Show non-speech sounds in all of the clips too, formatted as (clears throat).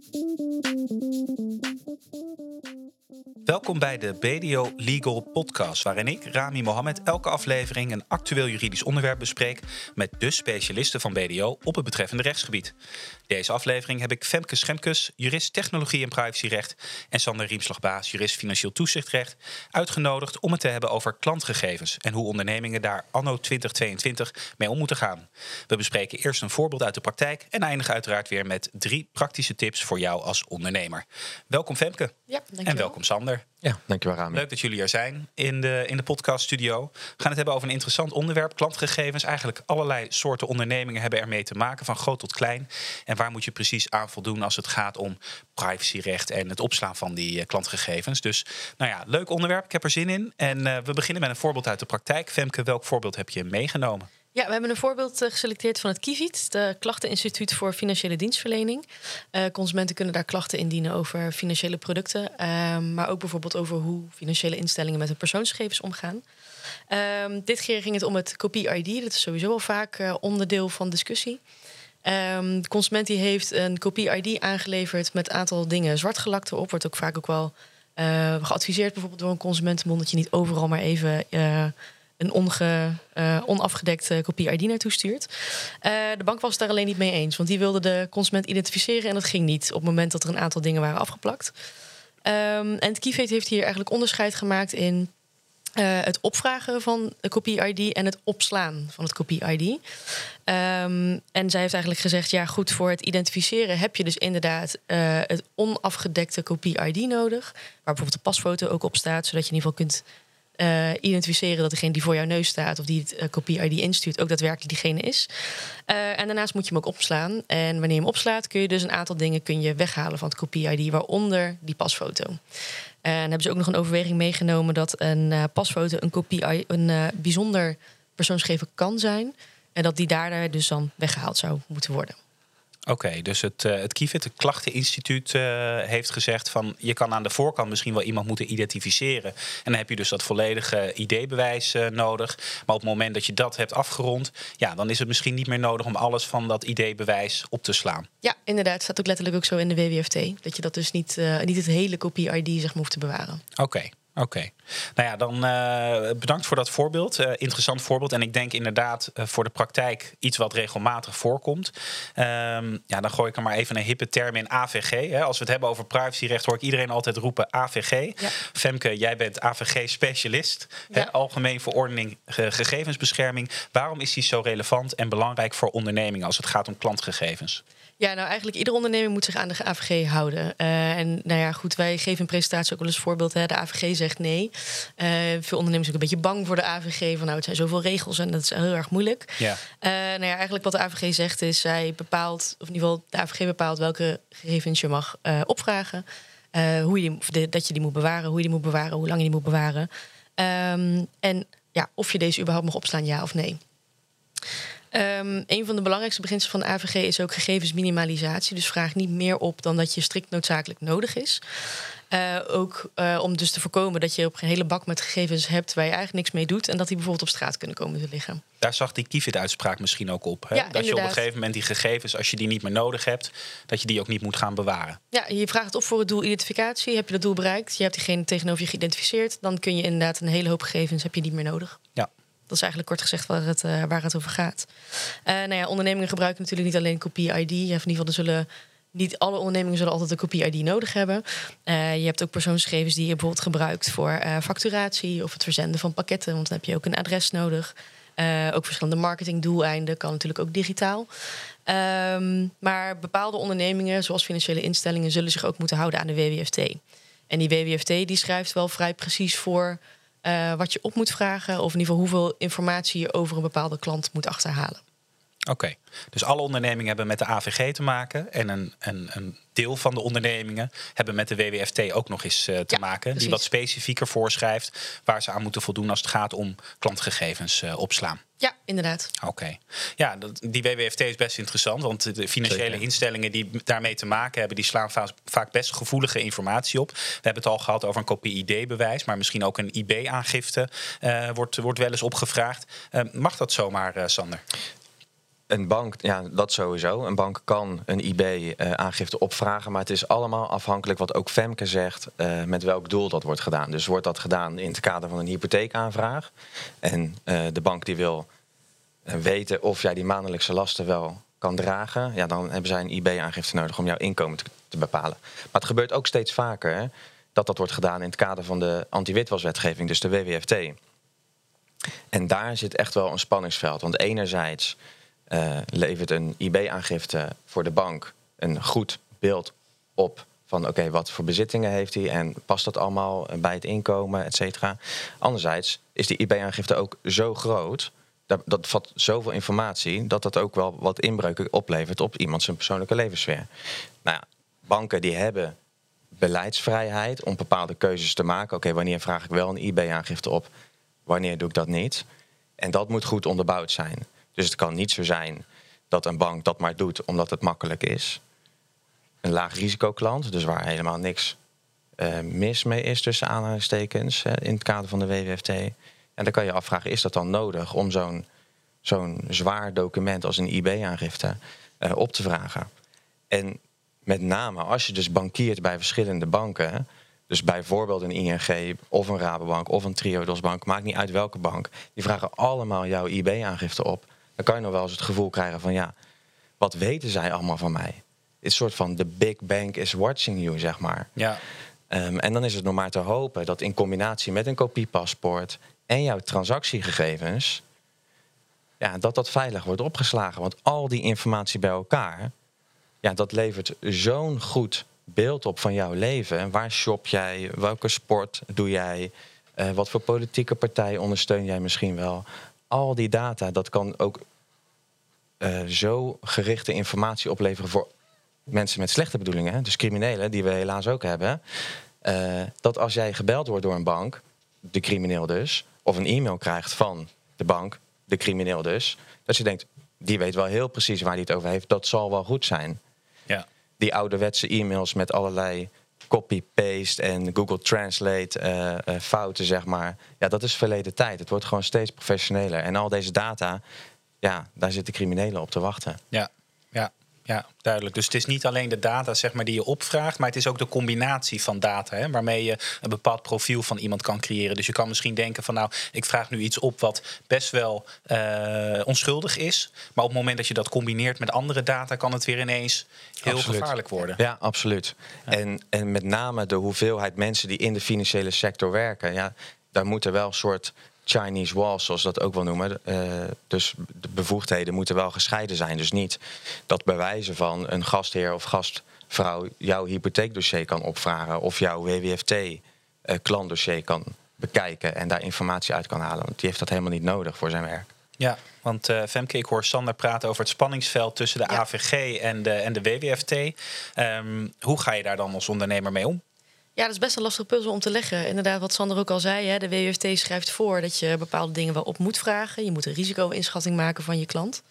Thank you. Welkom bij de BDO Legal Podcast, waarin ik, Rami Mohammed, elke aflevering een actueel juridisch onderwerp bespreek met de specialisten van BDO op het betreffende rechtsgebied. Deze aflevering heb ik Femke Schemkes, jurist technologie en privacyrecht, en Sander Riemslagbaas, jurist financieel toezichtrecht, uitgenodigd om het te hebben over klantgegevens en hoe ondernemingen daar anno 2022 mee om moeten gaan. We bespreken eerst een voorbeeld uit de praktijk en eindigen uiteraard weer met drie praktische tips voor jou als ondernemer. Welkom Femke. Ja, en welkom Sander. Ja, dankjewel Rami. Leuk dat jullie er zijn in de, in de podcaststudio. We gaan het hebben over een interessant onderwerp, klantgegevens. Eigenlijk allerlei soorten ondernemingen hebben ermee te maken, van groot tot klein. En waar moet je precies aan voldoen als het gaat om privacyrecht en het opslaan van die uh, klantgegevens. Dus nou ja, leuk onderwerp, ik heb er zin in. En uh, we beginnen met een voorbeeld uit de praktijk. Femke, welk voorbeeld heb je meegenomen? Ja, we hebben een voorbeeld uh, geselecteerd van het KIVIT, de Klachteninstituut voor Financiële Dienstverlening. Uh, consumenten kunnen daar klachten indienen over financiële producten, uh, maar ook bijvoorbeeld over hoe financiële instellingen met hun persoonsgegevens omgaan. Ehm, dit keer ging het om het kopie-ID, dat is sowieso al vaak uh, onderdeel van discussie. Um, de consument die heeft een kopie-ID aangeleverd met een aantal dingen zwart gelakt erop, wordt ook vaak ook wel geadviseerd bijvoorbeeld door een consumentenbond dat je niet overal maar even een onge, uh, onafgedekte kopie-ID naartoe stuurt. Uh, de bank was het daar alleen niet mee eens, want die wilde de consument identificeren en dat ging niet op het moment dat er een aantal dingen waren afgeplakt. Um, en het heeft hier eigenlijk onderscheid gemaakt in uh, het opvragen van de kopie-ID en het opslaan van het kopie-ID. Um, en zij heeft eigenlijk gezegd: ja, goed, voor het identificeren heb je dus inderdaad het onafgedekte kopie-ID nodig, waar bijvoorbeeld de pasfoto ook op staat, zodat je in ieder geval kunt uh, identificeren dat degene die voor jouw neus staat of die het uh, kopie-ID instuurt ook daadwerkelijk diegene is. En daarnaast moet je hem ook opslaan. En wanneer je hem opslaat, kun je dus een aantal dingen kun je weghalen van het kopie-ID, waaronder die pasfoto. En hebben ze ook nog een overweging meegenomen dat een pasfoto een kopie een bijzonder persoonsgegeven kan zijn. En dat die daar dus dan weggehaald zou moeten worden. Oké, dus het, uh, het KIVIT, het Klachteninstituut, uh, heeft gezegd van je kan aan de voorkant misschien wel iemand moeten identificeren. En dan heb je dus dat volledige ID-bewijs uh, nodig. Maar op het moment dat je dat hebt afgerond, ja, dan is het misschien niet meer nodig om alles van dat ID-bewijs op te slaan. Ja, inderdaad. Het staat ook letterlijk ook zo in de WWFT. Dat je dat dus niet, niet het hele kopie-ID zeg maar hoeft te bewaren. Oké. Oké. Nou ja, dan uh, bedankt voor dat voorbeeld. Uh, interessant voorbeeld. En ik denk inderdaad uh, voor de praktijk iets wat regelmatig voorkomt. Um, ja, dan gooi ik er maar even een hippe term in AVG. Hè. Als we het hebben over privacyrecht, hoor ik iedereen altijd roepen AVG. Ja. Femke, jij bent AVG-specialist. Ja. Algemeen verordening gegevensbescherming. Waarom is die zo relevant en belangrijk voor ondernemingen als het gaat om klantgegevens? Ja, nou eigenlijk iedere onderneming moet zich aan de AVG houden. Uh, en nou ja, goed, wij geven in presentatie ook wel eens voorbeeld. Hè. De AVG zegt nee. Uh, veel ondernemers zijn ook een beetje bang voor de AVG. Van nou, het zijn zoveel regels en dat is heel erg moeilijk. Ja. Uh, nou ja, eigenlijk wat de AVG zegt is, zij bepaalt, of in ieder geval de AVG bepaalt welke gegevens je mag opvragen. hoe je die, dat je die moet bewaren, hoe je die moet bewaren, hoe lang je die moet bewaren. Um, en ja, of je deze überhaupt mag opslaan, ja of nee. Um, een van de belangrijkste beginselen van de AVG is ook gegevensminimalisatie. Dus vraag niet meer op dan dat je strikt noodzakelijk nodig is. Uh, ook uh, om dus te voorkomen dat je op een hele bak met gegevens hebt waar je eigenlijk niks mee doet en dat die bijvoorbeeld op straat kunnen komen te liggen. Daar zag die Kifid-uitspraak misschien ook op. Hè? Ja, dat inderdaad. je op een gegeven moment die gegevens, als je die niet meer nodig hebt, dat je die ook niet moet gaan bewaren. Ja, je vraagt het op voor het doel identificatie. Heb je dat doel bereikt? Je hebt diegene tegenover je geïdentificeerd. Dan kun je inderdaad een hele hoop gegevens heb je niet meer nodig. Ja. Dat is eigenlijk kort gezegd waar het, uh, waar het over gaat. Uh, nou ja, ondernemingen gebruiken natuurlijk niet alleen kopie-ID. in ieder geval, zullen niet alle ondernemingen zullen altijd een kopie-ID nodig hebben. Uh, je hebt ook persoonsgegevens die je bijvoorbeeld gebruikt voor facturatie of het verzenden van pakketten, want dan heb je ook een adres nodig. ook verschillende marketingdoeleinden kan natuurlijk ook digitaal. Um, maar bepaalde ondernemingen, zoals financiële instellingen, zullen zich ook moeten houden aan de WWFT. En die WWFT die schrijft wel vrij precies voor wat je op moet vragen, of in ieder geval hoeveel informatie je over een bepaalde klant moet achterhalen. Oké, okay. dus alle ondernemingen hebben met de AVG te maken en een, een, een deel van de ondernemingen hebben met de WWFT ook nog eens uh, te ja, maken, precies. die wat specifieker voorschrijft waar ze aan moeten voldoen als het gaat om klantgegevens uh, opslaan. Ja, inderdaad. Oké. Okay. Ja, dat, die WWFT is best interessant, want de financiële Zeker. instellingen die daarmee te maken hebben, die slaan va vaak best gevoelige informatie op. We hebben het al gehad over een kopie-ID-bewijs, maar misschien ook een IB-aangifte uh, wordt, wordt wel eens opgevraagd. Uh, mag dat zomaar, uh, Sander? Een bank, ja, dat sowieso. Een bank kan een IB-aangifte opvragen, maar het is allemaal afhankelijk wat ook Femke zegt, uh, met welk doel dat wordt gedaan. Dus wordt dat gedaan in het kader van een hypotheekaanvraag en uh, de bank die wil weten of jij die maandelijkse lasten wel kan dragen, ja, dan hebben zij een IB-aangifte nodig om jouw inkomen te, bepalen. Maar het gebeurt ook steeds vaker dat dat wordt gedaan in het kader van de anti-witwaswetgeving, dus de WWFT. En daar zit echt wel een spanningsveld. Want enerzijds levert een IB-aangifte voor de bank een goed beeld op van oké, wat voor bezittingen heeft hij en past dat allemaal bij het inkomen, et cetera. Anderzijds is die IB-aangifte ook zo groot, dat, dat vat zoveel informatie, dat dat ook wel wat inbreuken oplevert op iemand zijn persoonlijke levenssfeer. Nou ja, banken die hebben beleidsvrijheid om bepaalde keuzes te maken. Oké, wanneer vraag ik wel een IB-aangifte op, wanneer doe ik dat niet? En dat moet goed onderbouwd zijn. Dus het kan niet zo zijn dat een bank dat maar doet omdat het makkelijk is. Een laag risicoklant, dus waar helemaal niks uh, mis mee is tussen aanhalingstekens uh, in het kader van de WWFT. En dan kan je afvragen, is dat dan nodig om zo'n zo'n zwaar document als een IB-aangifte uh, op te vragen? En met name als je dus bankiert bij verschillende banken, dus bijvoorbeeld een ING of een Rabobank of een Triodos bank, maakt niet uit welke bank, die vragen allemaal jouw IB-aangifte op dan kan je nog wel eens het gevoel krijgen van ja, wat weten zij allemaal van mij? Het soort van the big bank is watching you, zeg maar. Ja. Um, en dan is het nog maar te hopen dat in combinatie met een kopiepaspoort en jouw transactiegegevens, ja, dat dat veilig wordt opgeslagen. Want al die informatie bij elkaar, ja, dat levert zo'n goed beeld op van jouw leven. Waar shop jij? Welke sport doe jij? Uh, wat voor politieke partij ondersteun jij misschien wel? Al die data, dat kan ook uh, zo gerichte informatie opleveren voor mensen met slechte bedoelingen, dus criminelen, die we helaas ook hebben. Uh, dat als jij gebeld wordt door een bank, de crimineel dus, of een e-mail krijgt van de bank, de crimineel dus, dat je denkt, die weet wel heel precies waar hij het over heeft, dat zal wel goed zijn. Ja. Die ouderwetse e-mails met allerlei copy-paste en Google Translate uh, uh, fouten, zeg maar. Ja, dat is verleden tijd. Het wordt gewoon steeds professioneler. En al deze data, ja, daar zitten criminelen op te wachten. Ja, ja. Duidelijk. Dus het is niet alleen de data zeg maar, die je opvraagt, maar het is ook de combinatie van data hè, waarmee je een bepaald profiel van iemand kan creëren. Dus je kan misschien denken van nou, ik vraag nu iets op wat best wel uh, onschuldig is. Maar op het moment dat je dat combineert met andere data, kan het weer ineens heel absoluut. gevaarlijk worden. Ja, absoluut. Ja. En, en met name de hoeveelheid mensen die in de financiële sector werken. Ja, daar moet er wel een soort Chinese walls, zoals ze dat ook wel noemen. Uh, dus de bevoegdheden moeten wel gescheiden zijn. Dus niet dat bewijzen van een gastheer of gastvrouw jouw hypotheekdossier kan opvragen of jouw WWFT-klantdossier uh, kan bekijken en daar informatie uit kan halen. Want die heeft dat helemaal niet nodig voor zijn werk. Ja, want uh, Femke, ik hoor Sander praten over het spanningsveld tussen de ja. AVG en de, en de WWFT. Um, hoe ga je daar dan als ondernemer mee om? Ja, dat is best een lastige puzzel om te leggen. Inderdaad, wat Sander ook al zei, hè, de WFT schrijft voor dat je bepaalde dingen wel op moet vragen. Je moet een risico-inschatting maken van je klant.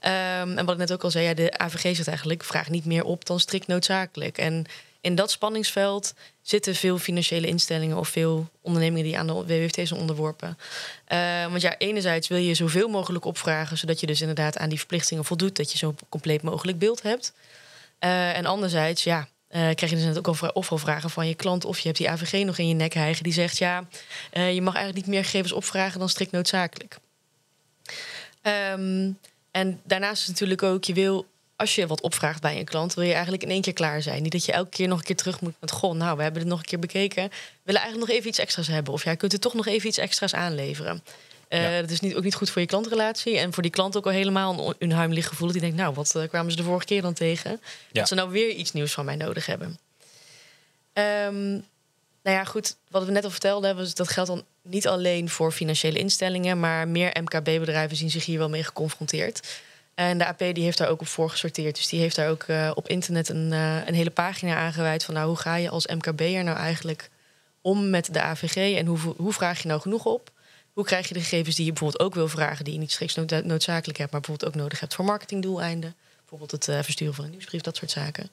Um, en wat ik net ook al zei, ja, de AVG zegt eigenlijk: vraag niet meer op dan strikt noodzakelijk. En in dat spanningsveld zitten veel financiële instellingen of veel ondernemingen die aan de WWFT zijn onderworpen. Uh, want ja, enerzijds wil je zoveel mogelijk opvragen, zodat je dus inderdaad aan die verplichtingen voldoet, dat je zo compleet mogelijk beeld hebt. Uh, en anderzijds, ja, krijg je dus net ook al ofwel vragen van je klant of je hebt die AVG nog in je nek hijgen die zegt ja, uh, je mag eigenlijk niet meer gegevens opvragen dan strikt noodzakelijk. Um, en daarnaast is natuurlijk ook, je wil, als je wat opvraagt bij een klant, wil je eigenlijk in één keer klaar zijn. Niet dat je elke keer nog een keer terug moet met goh, nou, we hebben het nog een keer bekeken, we willen eigenlijk nog even iets extra's hebben. Of jij kunt er toch nog even iets extra's aanleveren. Uh. Dat is niet, ook niet goed voor je klantrelatie. En voor die klant ook al helemaal een onheimelijk gevoel. Die denkt, nou, wat uh, kwamen ze de vorige keer dan tegen? Dat ze nou weer iets nieuws van mij nodig hebben. Um, nou ja, goed. Wat we net al vertelden, was, dat geldt dan niet alleen voor financiële instellingen. Maar meer MKB-bedrijven zien zich hier wel mee geconfronteerd. En de AP die heeft daar ook op voor gesorteerd. Dus die heeft daar ook uh, op internet een, een hele pagina aangeweid van... nou, hoe ga je als MKB'er nou eigenlijk om met de AVG... en hoe, hoe vraag je nou genoeg op? Hoe krijg je de gegevens die je bijvoorbeeld ook wil vragen, die je niet strikt noodzakelijk hebt, maar bijvoorbeeld ook nodig hebt voor marketingdoeleinden? Bijvoorbeeld het uh, versturen van een nieuwsbrief, dat soort zaken.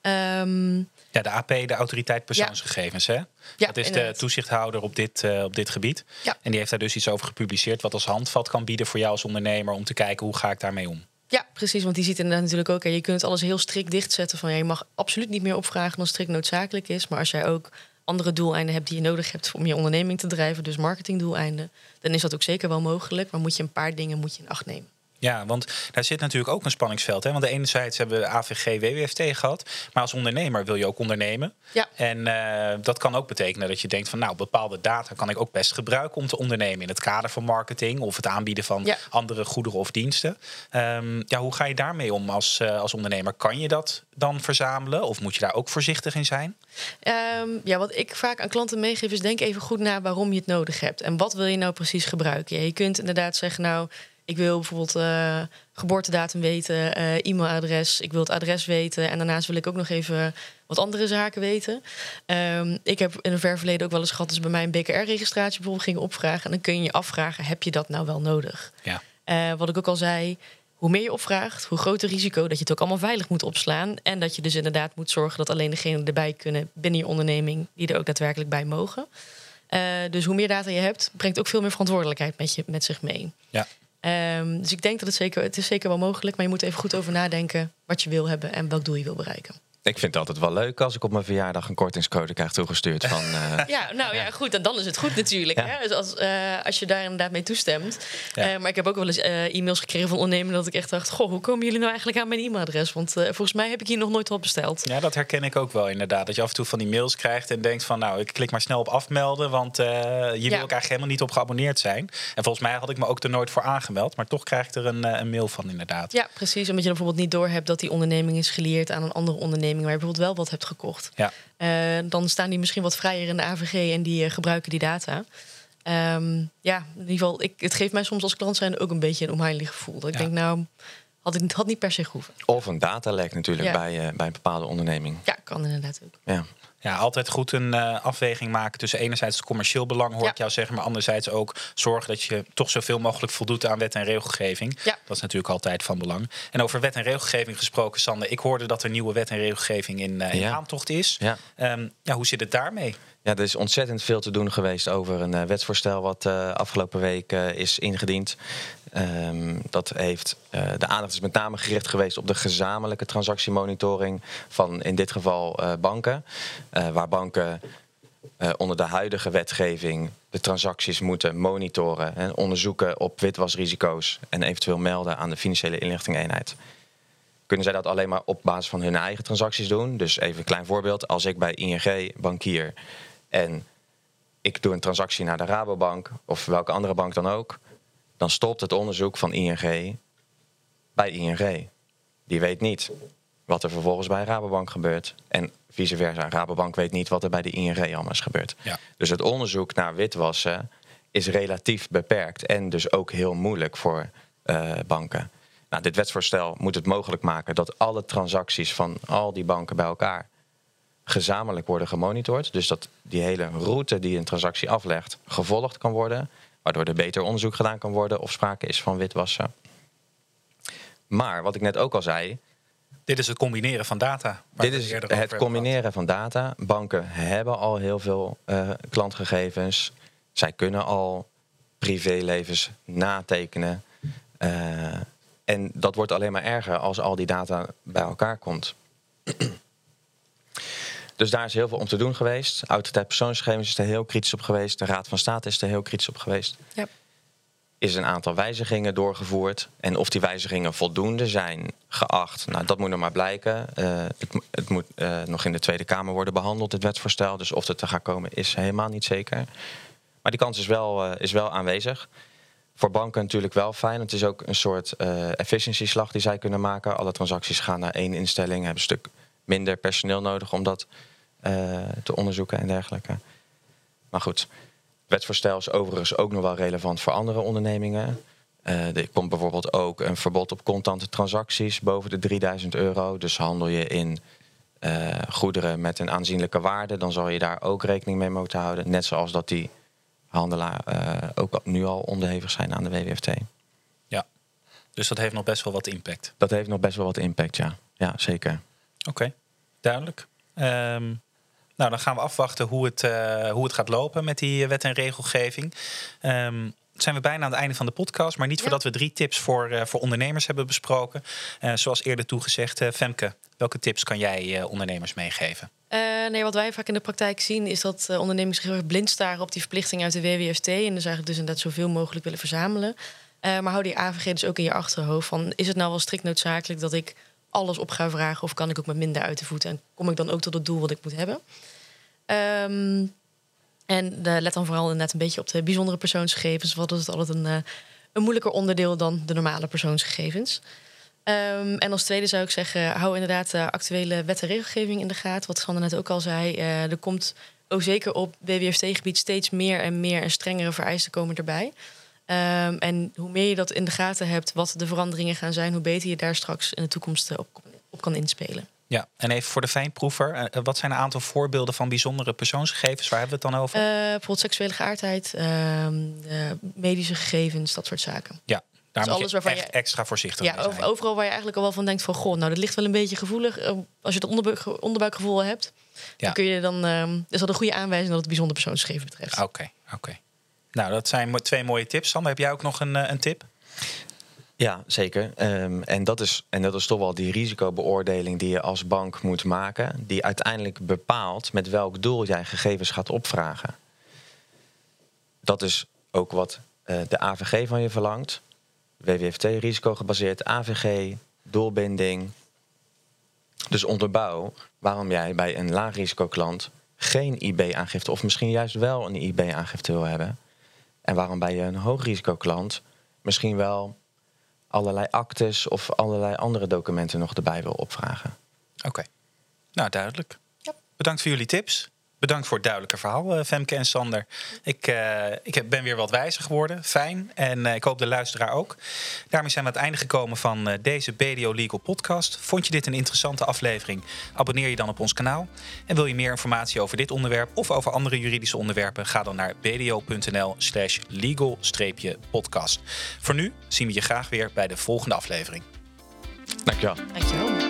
Ehm, Ja, de AP, de autoriteit persoonsgegevens, hè? ja, dat is de toezichthouder op dit, eh, op dit gebied. Ja. En die heeft daar dus iets over gepubliceerd... wat als handvat kan bieden voor jou als ondernemer... om te kijken hoe ga ik daarmee om. Ja, precies. Want die ziet inderdaad natuurlijk ook. hè, Je kunt alles heel strikt dichtzetten. Van ja, je mag absoluut niet meer opvragen dan strikt noodzakelijk is. Maar als jij ook andere doeleinden hebt die je nodig hebt om je onderneming te drijven, dus marketingdoeleinden, dan is dat ook zeker wel mogelijk. Maar moet je een paar dingen moet je in acht nemen. Ja, want daar zit natuurlijk ook een spanningsveld. Hè? Want de enerzijds hebben we AVG, WWFT gehad. Maar als ondernemer wil je ook ondernemen. Ja. En eh, dat kan ook betekenen dat je denkt van... nou, bepaalde data kan ik ook best gebruiken om te ondernemen... in het kader van marketing of het aanbieden van Ja. andere goederen of diensten. Ehm, ja, hoe ga je daarmee om als, eh, als ondernemer? Kan je dat dan verzamelen of moet je daar ook voorzichtig in zijn? Ehm, ja, wat ik vaak aan klanten meegeef is denk even goed na waarom je het nodig hebt. En wat wil je nou precies gebruiken? Ja, je kunt inderdaad zeggen, nou, ik wil bijvoorbeeld eh, geboortedatum weten, eh, e-mailadres, ik wil het adres weten. En daarnaast wil ik ook nog even wat andere zaken weten. Ehm, ik heb in een ver verleden ook wel eens gehad dat ze bij mij een BKR-registratie bijvoorbeeld gingen opvragen. En dan kun je je afvragen, heb je dat nou wel nodig? Ja. Eh, wat ik ook al zei, hoe meer je opvraagt, hoe groter risico dat je het ook allemaal veilig moet opslaan. En dat je dus inderdaad moet zorgen dat alleen degenen erbij kunnen binnen je onderneming die er ook daadwerkelijk bij mogen. Dus hoe meer data je hebt, brengt ook veel meer verantwoordelijkheid met, je, met zich mee. Ja. Ehm, dus ik denk dat het zeker, het is zeker wel mogelijk, maar je moet even goed over nadenken wat je wil hebben en welk doel je wil bereiken. Ik vind het altijd wel leuk als ik op mijn verjaardag een kortingscode krijg toegestuurd. Van, (laughs) eh, Ja, nou ja, goed. En dan is het goed natuurlijk. Ja. Hè? Dus als, eh, als je daar inderdaad mee toestemt. Ja. Eh, maar ik heb ook wel eens eh, e-mails gekregen van ondernemers dat ik echt dacht: Goh, hoe komen jullie nou eigenlijk aan mijn e-mailadres? Want eh, volgens mij heb ik hier nog nooit wat besteld. Ja, dat herken ik ook wel inderdaad. Dat je af en toe van die mails krijgt en denkt van... nou, ik klik maar snel op afmelden, want eh, je wil ook eigenlijk helemaal niet op geabonneerd zijn. En volgens mij had ik me ook er nooit voor aangemeld. Maar toch krijg ik er een, eh, een mail van inderdaad. Ja, precies. Omdat je dan bijvoorbeeld niet doorhebt dat die onderneming is gelieerd aan een andere onderneming waar je bijvoorbeeld wel wat hebt gekocht. Ja. Eh, dan staan die misschien wat vrijer in de AVG en die eh, gebruiken die data. Ehm, ja, in ieder geval, ik, het geeft mij soms als klant zijn ook een beetje een onheilig gevoel. Dat ik Ja. denk, nou, had ik had niet per se gehoeven. of een datalek natuurlijk Ja. bij, eh, bij een bepaalde onderneming. Ja, kan inderdaad ook. Ja. Ja, altijd goed een eh, afweging maken tussen enerzijds het commercieel belang, hoor Ja. ik jou zeggen, maar anderzijds ook zorgen dat je toch zoveel mogelijk voldoet aan wet en regelgeving. Ja. Dat is natuurlijk altijd van belang. En over wet en regelgeving gesproken, Sander, ik hoorde dat er nieuwe wet en regelgeving in, eh, in Ja. aantocht is. Ja. Ehm, ja, hoe zit het daarmee? Ja, er is ontzettend veel te doen geweest over een eh, wetsvoorstel wat eh, afgelopen week eh, is ingediend. Ehm, dat heeft, eh, de aandacht is met name gericht geweest op de gezamenlijke transactiemonitoring van in dit geval eh, banken. Eh, waar banken eh, onder de huidige wetgeving de transacties moeten monitoren en onderzoeken op witwasrisico's en eventueel melden aan de financiële inlichtingeenheid. Kunnen zij dat alleen maar op basis van hun eigen transacties doen? Dus even een klein voorbeeld. Als ik bij ING bankier en ik doe een transactie naar de Rabobank of welke andere bank dan ook, dan stopt het onderzoek van ING bij ING. Die weet niet wat er vervolgens bij Rabobank gebeurt. En vice versa. Rabobank weet niet wat er bij de ING allemaal is gebeurd. Ja. Dus het onderzoek naar witwassen is relatief beperkt en dus ook heel moeilijk voor eh, banken. Nou, dit wetsvoorstel moet het mogelijk maken dat alle transacties van al die banken bij elkaar gezamenlijk worden gemonitord. Dus dat die hele route die een transactie aflegt gevolgd kan worden. Waardoor er beter onderzoek gedaan kan worden of sprake is van witwassen. Maar wat ik net ook al zei, Dit is het combineren van data. dit is het combineren van data. Banken hebben al heel veel eh, klantgegevens. Zij kunnen al privélevens natekenen. Eh, en dat wordt alleen maar erger als al die data bij elkaar komt. (clears throat) Dus daar is heel veel om te doen geweest. Autoriteit persoonsgegevens is er heel kritisch op geweest. De Raad van State is er heel kritisch op geweest. Ja. Is een aantal wijzigingen doorgevoerd. En of die wijzigingen voldoende zijn geacht, nou, dat moet nog maar blijken. Eh, het, het moet eh, nog in de Tweede Kamer worden behandeld, het wetsvoorstel. Dus of het er gaat komen, is helemaal niet zeker. Maar die kans is wel, eh, is wel aanwezig. Voor banken natuurlijk wel fijn. Het is ook een soort efficiëntieslag die zij kunnen maken. Alle transacties gaan naar één instelling, hebben een stuk minder personeel nodig om dat te onderzoeken en dergelijke. Maar goed, wetsvoorstel is overigens ook nog wel relevant voor andere ondernemingen. Eh, er komt bijvoorbeeld ook een verbod op contante transacties boven de 3000 euro. Dus handel je in eh, goederen met een aanzienlijke waarde, dan zal je daar ook rekening mee moeten houden. Net zoals dat die handelaar eh, ook nu al onderhevig zijn aan de WWFT. Ja. Dus dat heeft nog best wel wat impact. Dat heeft nog best wel wat impact, ja. Ja, zeker. Oké. duidelijk. Ehm, nou, dan gaan we afwachten hoe het, eh, hoe het gaat lopen met die wet en regelgeving. Um, zijn we bijna aan het einde van de podcast. Maar niet voordat we drie tips voor, uh, voor ondernemers hebben besproken. Uh, zoals eerder toegezegd, Femke, welke tips kan jij ondernemers meegeven? nee, wat wij vaak in de praktijk zien is dat ondernemers heel erg blind staren op die verplichting uit de WWFT. En dus eigenlijk dus inderdaad zoveel mogelijk willen verzamelen. maar hou die AVG dus ook in je achterhoofd. Van, is het nou wel strikt noodzakelijk dat ik alles op ga vragen? Of kan ik ook met minder uit de voeten? En kom ik dan ook tot het doel wat ik moet hebben? Um, en uh, let dan vooral inderdaad een beetje op de bijzondere persoonsgegevens. Dat is altijd een, uh, een moeilijker onderdeel dan de normale persoonsgegevens. Um, en als tweede zou ik zeggen, hou inderdaad de actuele wet en regelgeving in de gaten. Wat Sander net ook al zei, er komt ook zeker op WWFT-gebied steeds meer en meer en strengere vereisten komen erbij. Um, en hoe meer je dat in de gaten hebt, wat de veranderingen gaan zijn, hoe beter je daar straks in de toekomst op, op kan inspelen. Ja, en even voor de fijnproever. Uh, wat zijn een aantal voorbeelden van bijzondere persoonsgegevens? Waar hebben we het dan over? Uh, bijvoorbeeld seksuele geaardheid, uh, medische gegevens, dat soort zaken. Ja, daar dus alles waarvan je extra voorzichtig ja, mee zijn. Overal waar je eigenlijk al wel van denkt van... goh, nou, dat ligt wel een beetje gevoelig. Als je het onderbuik, onderbuikgevoel hebt... Ja. dan, kun je dan ehm, is dat een goede aanwijzing dat het bijzonder persoonsgegeven betreft. Oké, okay, oké. Okay. Nou, dat zijn twee mooie tips. Sander, heb jij ook nog een, een tip? Ja, zeker. Um, en, dat is, en dat is toch wel die risicobeoordeling die je als bank moet maken, die uiteindelijk bepaalt met welk doel jij gegevens gaat opvragen. Dat is ook wat uh, de AVG van je verlangt. WWFT, risicogebaseerd, AVG, doelbinding. Dus onderbouw waarom jij bij een laagrisicoklant geen IB-aangifte of misschien juist wel een IB-aangifte wil hebben. En waarom bij je een hoogrisicoklant misschien wel allerlei actes of allerlei andere documenten nog erbij wil opvragen. Oké, nou duidelijk. Ja. Bedankt voor jullie tips. Bedankt voor het duidelijke verhaal, eh, Femke en Sander. Ik, uh, ik ben weer wat wijzer geworden. Fijn. En uh, ik hoop de luisteraar ook. Daarmee zijn we aan het einde gekomen van uh, deze BDO Legal podcast. Vond je dit een interessante aflevering? Abonneer je dan op ons kanaal. En wil je meer informatie over dit onderwerp of over andere juridische onderwerpen? Ga dan naar bdo.nl slash legal-podcast. Voor nu zien we je graag weer bij de volgende aflevering. Dankjewel. Dankjewel.